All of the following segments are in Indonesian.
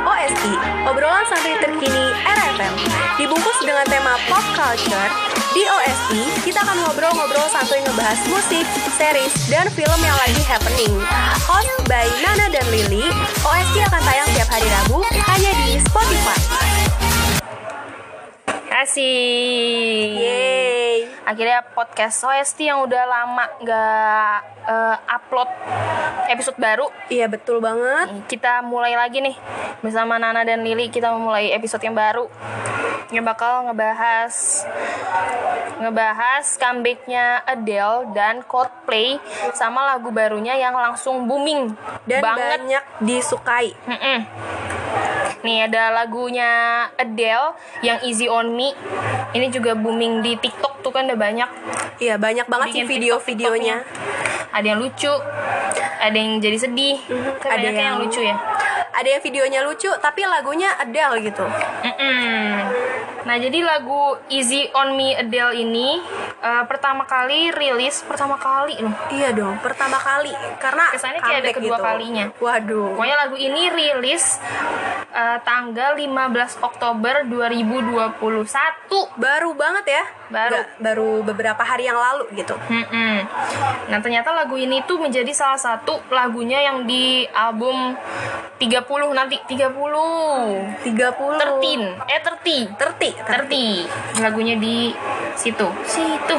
OSI, obrolan santai terkini RFM. Dibungkus dengan tema pop culture, di OSI kita akan ngobrol-ngobrol santuy ngebahas musik, series, dan film yang lagi happening. Host by Nana dan Lily, OSI akan tayang tiap hari Rabu hanya di Spotify. Kasih. Yeay. Akhirnya podcast OST yang udah lama nggak eh, upload episode baru, Iya betul banget. kita mulai lagi nih bersama Nana dan Lili kita memulai episode yang baru yang bakal ngebahas ngebahas comebacknya Adele dan Coldplay sama lagu barunya yang langsung booming Dan banget. banyak disukai. Mm-mm. Nih ada lagunya Adele yang Easy on Me. Ini juga booming di TikTok tuh kan udah banyak. Iya banyak banget sih video-videonya. Ada yang lucu, ada yang jadi sedih, ada ada yang, yang- yang lucu ya. Ada yang videonya lucu tapi lagunya Adele gitu. Mm-mm. Nah jadi lagu Easy on Me Adele ini eh, pertama kali rilis pertama kali loh. Iya dong, pertama kali karena Kesannya kayak ada kedua gitu. kalinya. Waduh. Pokoknya lagu ini rilis eh, tanggal 15 Oktober 2021. Baru banget ya. Baru. Nggak, baru beberapa hari yang lalu gitu. Mm-mm. Nah ternyata lagu ini tuh menjadi salah satu lagunya yang di album 30 nanti 30 30 13 eh 30 Terti, terti. 30 lagunya di situ situ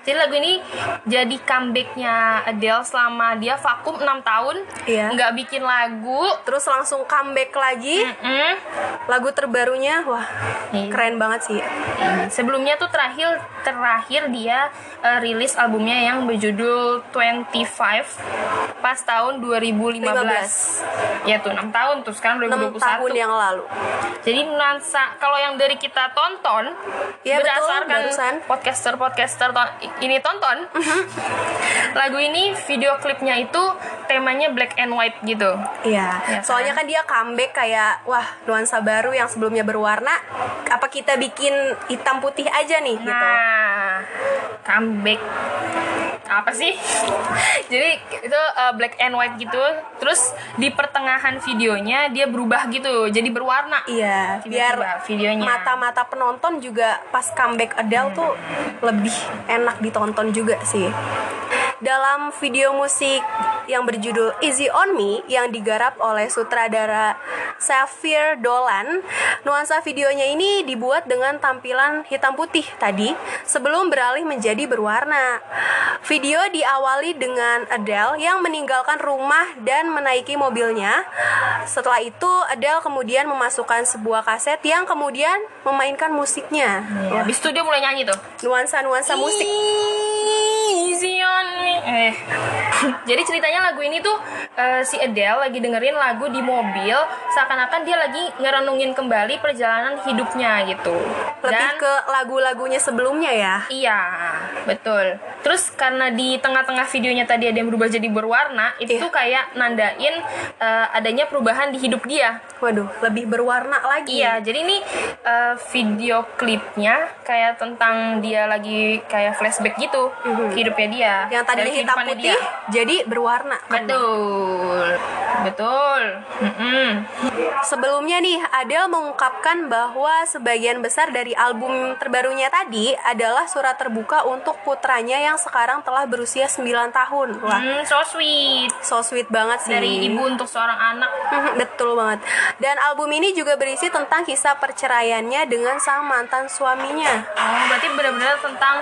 jadi lagu ini jadi comebacknya Adele selama dia vakum 6 tahun Iya. nggak bikin lagu Terus langsung comeback lagi. Mm-mm. Lagu terbarunya wah Iya. keren banget sih. Sebelumnya tuh terakhir terakhir dia eh, rilis albumnya yang berjudul 25 pas tahun 2015. 15. Ya tuh 6 tahun tuh sekarang 6 2021. tahun yang lalu. Jadi nuansa kalau yang dari kita tonton Iya, betul, barusan. podcaster-podcaster to- ini tonton. lagu ini video klipnya itu temanya black and white gitu. Iya. Kan? Soalnya kan dia comeback kayak wah nuansa baru yang sebelumnya berwarna. Apa kita bikin hitam putih aja nih gitu. Nah, comeback apa sih? Jadi itu uh, black and white gitu. Terus di pertengahan videonya dia berubah gitu, jadi berwarna. Iya, biar Tiba-tiba videonya. mata-mata penonton juga pas comeback Adele tuh lebih enak ditonton juga sih. Dalam video musik yang berjudul Easy on Me yang digarap oleh sutradara Xavier Dolan, nuansa videonya ini dibuat dengan tampilan hitam putih tadi sebelum beralih menjadi berwarna. Video diawali dengan Adele yang meninggalkan rumah dan menaiki mobilnya. Setelah itu Adele kemudian memasukkan sebuah kaset yang kemudian memainkan musiknya. Ya, habis itu dia mulai nyanyi tuh. Nuansa-nuansa musik. Easy on me. Eh. Jadi ceritanya lagu ini tuh eh, si Adele lagi dengerin lagu di mobil, seakan-akan dia lagi ngerenungin kembali perjalanan hidupnya gitu. Lebih ke lagu-lagunya sebelumnya ya. Iya, betul. Terus karena di tengah-tengah videonya tadi ada yang berubah jadi berwarna, itu tuh kayak nandain eh, adanya perubahan di hidup dia. Waduh, lebih berwarna lagi. Iya, jadi ini eh, video klipnya kayak tentang dia lagi kayak flashback gitu Mhm. hidupnya dia. Yang tadinya Dari hitam putih jadi berwarna. Betul, betul. Mm-mm. Sebelumnya nih, Adele mengungkapkan bahwa sebagian besar dari album terbarunya tadi adalah surat terbuka untuk putranya yang sekarang telah berusia 9 tahun. Wah, Hmm, so sweet. so sweet banget sih. Dari ibu untuk seorang anak. Mhm, Betul banget. Dan album ini juga berisi tentang kisah perceraiannya dengan sang mantan suaminya. Oh, berarti benar-benar tentang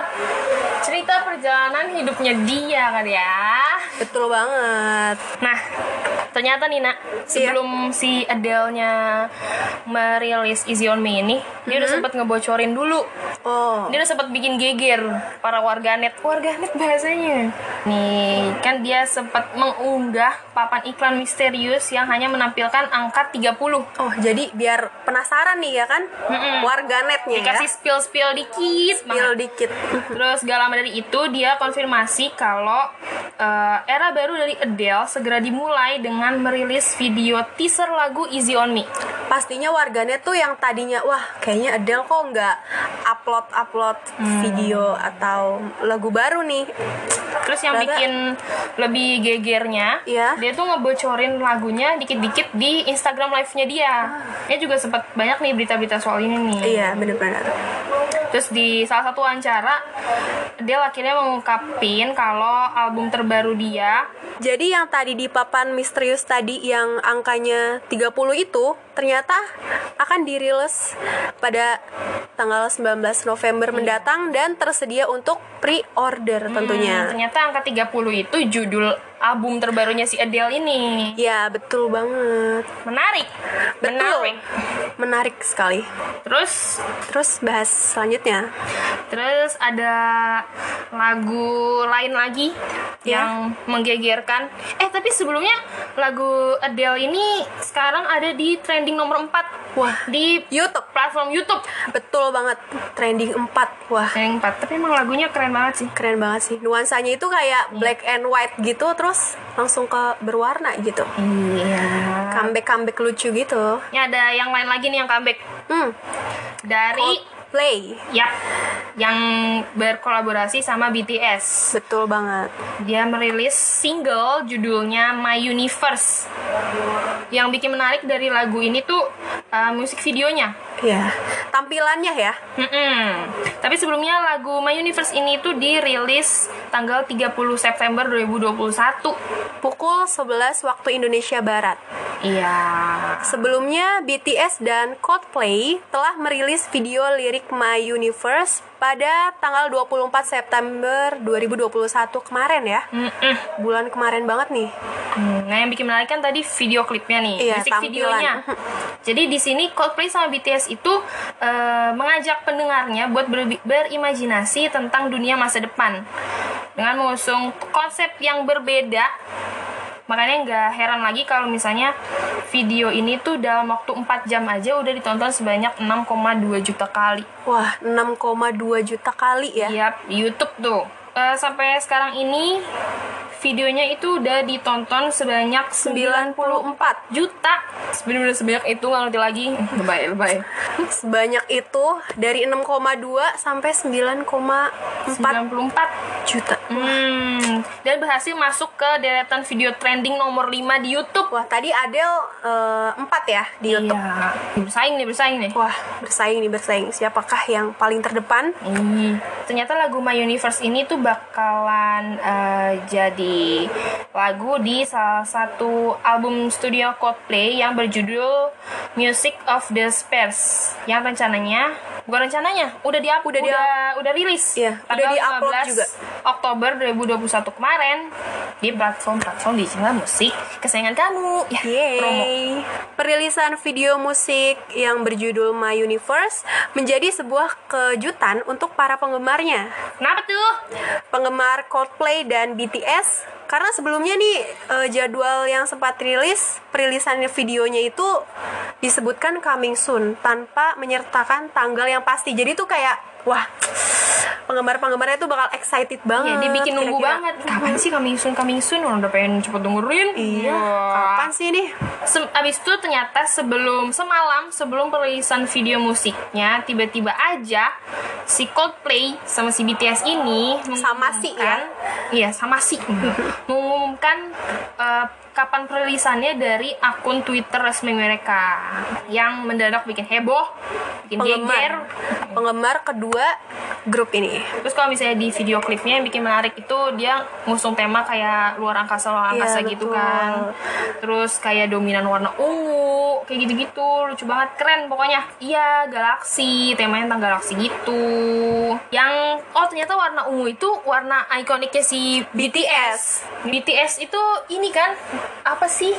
cerita perjalanan hidupnya dia kan ya. Betul banget. Nah, ternyata nih nak, sebelum si Adele-nya merilis Easy on Me ini, dia udah sempat ngebocorin dulu. Oh, Dia udah sempat bikin geger para warganet. Warganet bahasanya. Nih, kan dia sempat mengunggah papan iklan misterius yang hanya menampilkan angka 30. oh jadi biar penasaran nih ya kan? Mm-mm. Warganetnya ya. Dikasih spill-spill dikit Spill banget. dikit. Terus gak lama dari itu dia konfirmasi kalau eh, era baru dari Adele segera dimulai dengan dengan merilis video teaser lagu Easy on Me. Pastinya warganet tuh yang tadinya wah kayaknya Adele kok nggak upload upload Hmm. video atau lagu baru nih. Terus yang bikin lebih gegernya, Iya. dia tuh ngebocorin lagunya dikit-dikit di Instagram live-nya dia. Dia juga sempat banyak nih berita-berita soal ini nih. Iya bener-bener. Terus di salah satu wawancara, dia akhirnya mengungkapin kalau album terbaru dia Jadi yang tadi di papan misterius tadi yang angkanya 30 itu ternyata akan dirilis pada tanggal 19 November mendatang dan tersedia untuk pre-order tentunya. Hmm, ternyata angka 30 itu judul album terbarunya si Adele ini. Ya, betul banget. Menarik. Betul. Menarik. Menarik sekali. Terus Terus bahas selanjutnya. terus ada lagu lain lagi Ya. yang menggegerkan. Eh, tapi sebelumnya lagu Adele ini sekarang ada di trending nomor 4 Wah, di YouTube. platform YouTube. Betul banget. Trending 4. Wah, Trending 4. Tapi emang lagunya keren banget sih. keren banget sih. Nuansanya itu kayak black and white gitu terus langsung ke berwarna gitu. Iya. Comeback-comeback lucu gitu. Ini ada yang lain lagi nih yang comeback Hmm, dari play. ya yang berkolaborasi sama BTS. Betul banget. Dia merilis single judulnya My Universe. Yang bikin menarik dari lagu ini tuh uh, musik videonya. Ya, tampilannya ya. Mm-mm. Tapi sebelumnya lagu My Universe ini tuh dirilis tanggal 30 September 2021. Pukul 11 waktu Indonesia Barat. Iya. Sebelumnya, BTS dan Coldplay telah merilis video lirik My Universe pada tanggal 24 September 2021 kemarin ya. Mm-mm. Bulan kemarin banget nih. Hmm, Nah, yang bikin menarik kan tadi video klipnya nih, Iya, musik videonya. Jadi di sini Coldplay sama BTS itu eh, mengajak pendengarnya buat ber- berimajinasi tentang dunia masa depan dengan mengusung konsep yang berbeda. Makanya nggak heran lagi kalau misalnya video ini tuh dalam waktu 4 jam aja udah ditonton sebanyak 6,2 juta kali. Wah, 6,2 juta kali ya. Yap, YouTube tuh. Eh, sampai sekarang ini videonya itu udah ditonton sebanyak 94 94 juta. Sebenarnya sebanyak itu nggak ngerti lagi. Lebay, lebay. Sebanyak itu dari 6,2 sampai 9,4 94 juta. Hmm, dan berhasil masuk ke deretan video trending nomor 5 di YouTube. Wah, tadi Adele eh, 4 ya di YouTube. Iya, bersaing nih, bersaing nih. Wah, bersaing nih, bersaing. Siapakah yang paling terdepan? Ih, ternyata lagu My Universe ini tuh bakalan eh, jadi lagu di salah satu album studio Coldplay yang berjudul Music of the Spheres. Yang rencananya bukan rencananya udah di Udah udah di- udah, udah rilis Iya, udah di-upload 15 juga. Oktober 2021 kemarin di platform-platform digital musik kesayangan kamu ya promo Yeay. Perilisan video musik yang berjudul My Universe menjadi sebuah kejutan untuk para penggemarnya. kenapa tuh Penggemar Coldplay dan BTS karena sebelumnya nih eh, jadwal yang sempat rilis perilisannya videonya itu disebutkan coming soon tanpa menyertakan tanggal yang pasti. Jadi tuh kayak wah penggemar-penggemarnya tuh bakal excited banget. ya dibikin nunggu kira-kira. banget kapan sih coming soon coming soon orang udah pengen cepet dengerin Iya, Wah. kapan sih nih? Se- abis itu ternyata sebelum semalam sebelum perilisan video musiknya tiba-tiba aja si Coldplay sama si BTS ini Sama si, ya? mengumumkan- iya sama si mengumumkan eh, kapan perilisannya dari akun Twitter resmi mereka yang mendadak bikin heboh bikin geger Penggemar, penggemar kedua grup ini. Terus kalau misalnya di video klipnya yang bikin menarik itu dia ngusung tema kayak luar angkasa luar Iya, angkasa gitu betul. kan. Terus kayak dominan warna ungu, kayak gitu-gitu, lucu banget, keren pokoknya. Iya, galaksi, temanya tentang galaksi gitu. Yang oh ternyata warna ungu itu warna ikoniknya si BTS. BTS itu ini kan apa sih?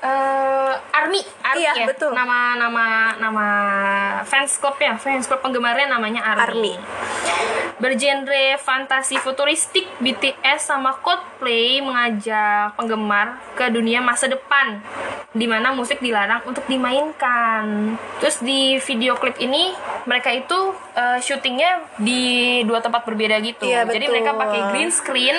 Eh Army, Army Iya, ya. betul. Nama nama nama fans clubnya, fans club penggemarnya namanya Army. Army. Bergenre fantasi futuristik, BTS sama Coldplay mengajak penggemar ke dunia masa depan di mana musik dilarang untuk dimainkan. Terus di video klip ini mereka itu eh, syutingnya di dua tempat berbeda gitu. Iya, Jadi betul. mereka pakai green screen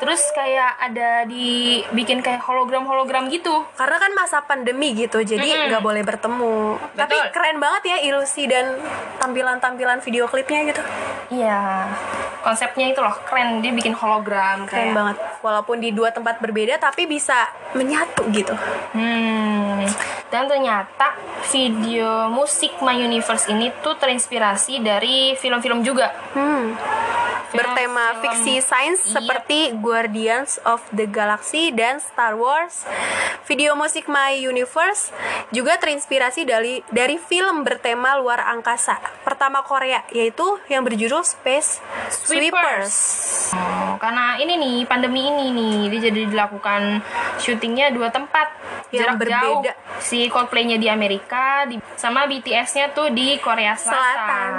terus kayak ada dibikin kayak hologram hologram gitu Karena kan masa pandemi gitu, jadi nggak boleh bertemu. Tapi Betul. keren banget ya ilusi dan tampilan-tampilan video klipnya gitu. iya konsepnya itu loh keren dia bikin hologram Keren kayak banget. Walaupun di dua tempat berbeda, tapi bisa menyatu gitu. Hmm, dan ternyata video musik My Universe ini tuh terinspirasi dari film-film juga. Hmm. Bertema film- fiksi sains Iya. seperti Guardians of the Galaxy dan Star Wars. Video musik My Universe juga terinspirasi dari dari film bertema luar angkasa pertama Korea yaitu yang berjudul Space Sweepers. Oh, karena ini nih pandemi ini nih dia jadi dilakukan syutingnya dua tempat Yang jarak berbeda. jauh. Si Coldplay-nya di Amerika, di, sama BTS-nya tuh di Korea Selatan. Selatan.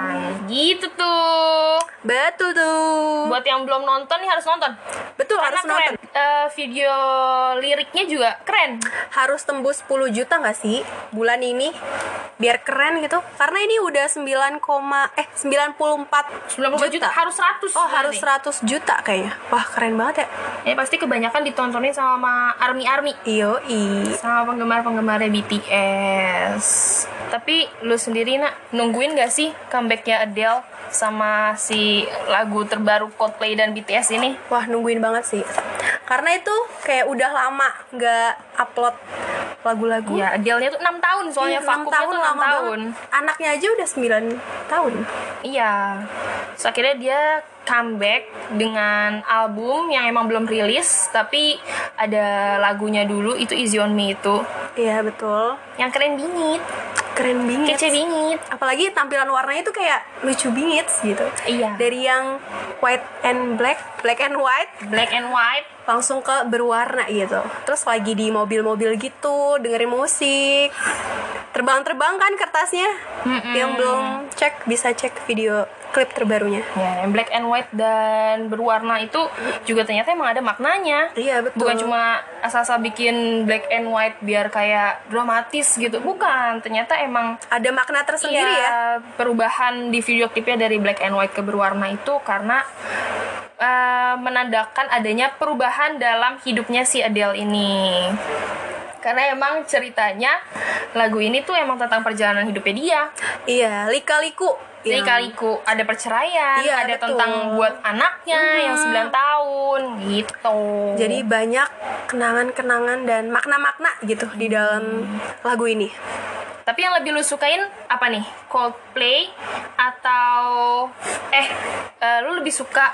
Gitu tuh. Betul tuh. Buat yang belum nonton nih harus nonton. Betul Karena harus nonton. keren. Eh, video liriknya juga keren. Harus tembus 10 juta nggak sih bulan ini? Biar keren gitu. Karena ini udah 9, eh 94 90 juta. harus 100 Oh, harus berarti. 100 juta kayaknya. Wah, keren banget ya. Ya pasti kebanyakan ditontonin sama army-army Yoi. sama penggemar-penggemarnya BTS. Tapi lu sendiri nak nungguin gak sih comebacknya Adele sama si lagu terbaru Coldplay dan BTS ini? Wah, nungguin banget sih. Karena itu kayak udah lama nggak upload lagu-lagu. Ya Adele-nya tuh 6 tahun soalnya Iya, enam vakumnya tuh 6 lama tahun. banget. Anaknya aja udah 9 tahun. Iya. Terus akhirnya dia comeback dengan album yang emang belum rilis tapi ada lagunya dulu itu Easy on Me itu Iya, betul. yang keren bingit, Keren bingit. kece bingit. Apalagi tampilan warnanya tuh kayak lucu bingit gitu. Iya. Dari yang white and black, black and white Black and white. langsung ke berwarna gitu. Terus lagi di mobil-mobil gitu, dengerin musik. Terbang-terbang kan kertasnya. Mm-mm. Yang belum cek bisa cek video klip terbarunya. Ya, yang black and white dan berwarna itu juga ternyata emang ada maknanya. Iya, betul. Bukan cuma asal-asal bikin black and white biar kayak dramatis gitu. Bukan, ternyata emang Ada makna tersendiri Iya, ya. perubahan di video klipnya dari black and white ke berwarna itu karena eh, menandakan adanya perubahan dalam hidupnya si Adele ini. Karena emang ceritanya lagu ini tuh emang tentang perjalanan hidupnya dia. Iya, lika-liku. Jadi Yang- kaliku ada perceraian, Iya, ada betul. tentang buat anaknya yang 9 tahun gitu. Jadi banyak kenangan-kenangan dan makna-makna gitu di dalam lagu ini. Tapi yang lebih lu sukain apa nih? Coldplay atau eh eh, lu lebih suka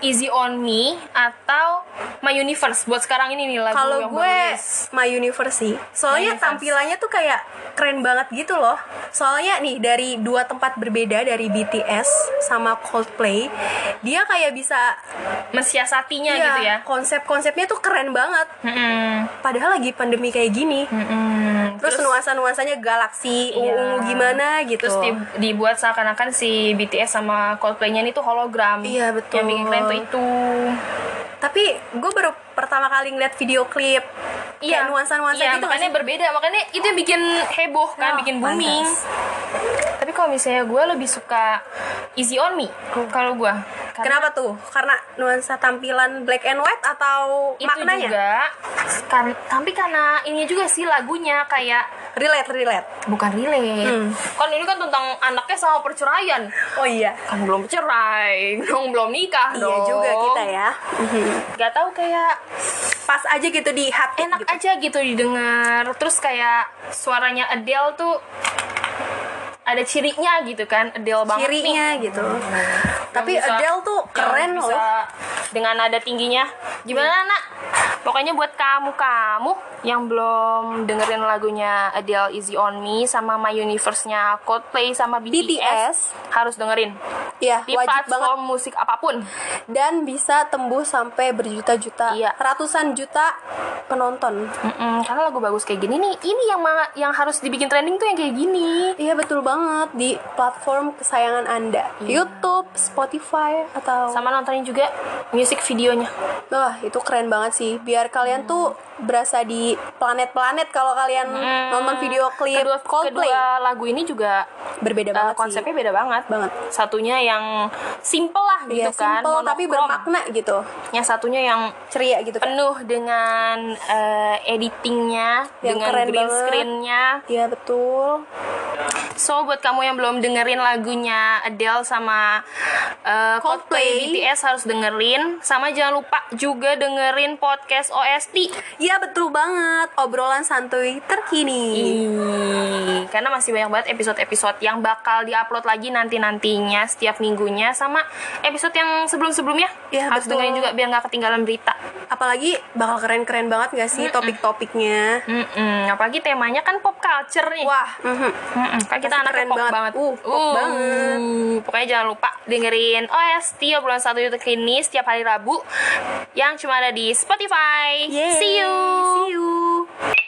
Easy on Me atau My Universe buat sekarang ini nih lagu Kalau yang gue rilis? My Universe sih. Soalnya My Universe. tampilannya tuh kayak keren banget gitu loh. Soalnya nih dari dua tempat berbeda dari BTS sama Coldplay, dia kayak bisa mensiasatinya iya, gitu ya. Konsep-konsepnya tuh keren banget. Mm-mm. Padahal lagi pandemi kayak gini. Mm-mm. Terus, nuansa-nuansanya galaksi, Iya. ungu gimana gitu. Terus di- dibuat seakan-akan si BTS sama Coldplay-nya ini tuh hologram. Iya, betul. Yang bikin keren tuh itu. Tapi gue baru pertama kali ngeliat video klip kayak nuansa-nuansa iya, gitu makanya berbeda makanya itu yang bikin heboh kan Oh, bikin booming pantas. Tapi kalau misalnya gue lebih suka Easy on Me kalau gue Kenapa tuh? Karena nuansa tampilan black and white atau itu maknanya? juga kan tapi karena ini juga sih lagunya kayak Relate, relate. bukan relate Hmm. kan ini kan tentang anaknya sama perceraian Oh iya. kan belum cerai dong belum nikah Iya dong juga kita ya. Gak tahu kayak Pas aja gitu di hati enak gitu. aja gitu didengar terus kayak suaranya Adele tuh ada cirinya gitu kan Adele banget nih Cirinya gitu. Tapi bisa- Adele tuh keren bisa loh. dengan nada tingginya gimana nak pokoknya buat kamu kamu yang belum dengerin lagunya Adele Easy on Me sama My Universe-nya Coldplay sama BTS, BTS. harus dengerin Iya, di wajib banget. platform musik apa pun Dan bisa tembus sampai berjuta-juta, Iya. ratusan juta penonton. Mm-mm, karena lagu bagus kayak gini nih ini yang yang harus dibikin trending tuh yang kayak gini Iya betul banget di platform kesayangan Anda. YouTube, Spotify atau sama nontonin juga music videonya Wah, itu keren banget sih. Biar kalian tuh berasa di planet-planet kalau kalian nonton video klip kedua, Coldplay. kedua lagu ini juga berbeda eh, banget konsepnya sih. beda banget. Banget. Satunya yang simple lah gitu Iya, kan simple tapi bermakna gitu. Yang satunya yang ceria gitu kan. penuh dengan eh, editingnya Yang dengan keren green banget. screennya. Iya betul so buat kamu yang belum dengerin lagunya Adele sama eh, Coldplay. Coldplay. BTS harus dengerin sama jangan lupa juga dengerin podcast OST Iya betul banget obrolan santuy terkini Ih, karena masih banyak banget episode-episode yang bakal diupload lagi nanti-nantinya setiap minggunya sama episode yang sebelum-sebelumnya Iya, harus betul. dengerin juga biar nggak ketinggalan berita. apalagi bakal keren-keren banget gak sih topik-topiknya Mm-mm, apalagi temanya kan pop culture nih. wah mhm. Mm-mm, kan kita anaknya keren banget. banget. Uh, pop banget. Pokoknya jangan lupa dengerin OST obrolan satu YouTube ini setiap hari Rabu yang cuma ada di Spotify. Yeay, See you. see you